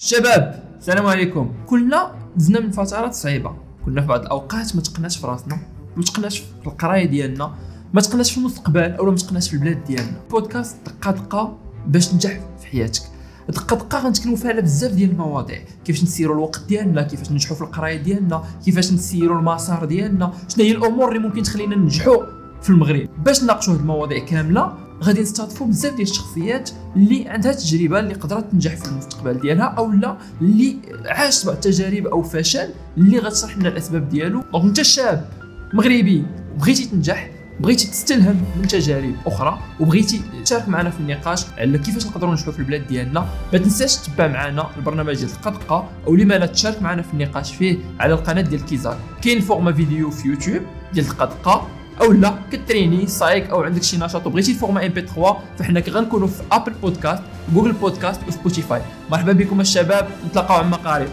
شباب السلام عليكم. كلنا دزنا من فترات صعيبة. كنا في بعض الأوقات ما تقناش في راسنا ما تقناش في القراية ديالنا ما تقناش في المستقبل أو ما تقناش في البلاد ديالنا. بودكاست دقة دقة باش تنجح في حياتك. دقة دقة غنتكلموا فيها على بزاف ديال المواضيع. كيفاش نسيروا الوقت ديالنا كيفاش ننجحوا في القراية ديالنا كيفاش نسيروا المسار ديالنا شنو هي الأمور اللي ممكن تخلينا ننجحوا في المغرب. باش نناقشوا هذه المواضيع كاملة غادي نستضيفوا بزاف ديال الشخصيات اللي عندها تجربة اللي قدرت تنجح في المستقبل ديالها أو لا اللي عاشت بعض التجارب أو فشل اللي غتشرح لنا الأسباب ديالو. donc أنت شاب مغربي بغيتي تنجح بغيتي تستلهم من تجارب أخرى وبغيتي تشارك معنا في النقاش على كيفاش نقدروا ننجحوا في البلاد ديالنا. ما تنساش تتبع معنا البرنامج ديال دقه أو لما لا تشارك معنا في النقاش فيه على القناة ديال كيزار. كاين format vidéo في يوتيوب ديال دقه أو لا كتريني سايك أو عندك شي نشاط وبغيتي الفورما إم بي 3 فحنا غنكونوا في ابل بودكاست جوجل بودكاست وسبوتيفاي مرحبا بكم الشباب نتلاقاو عما قريب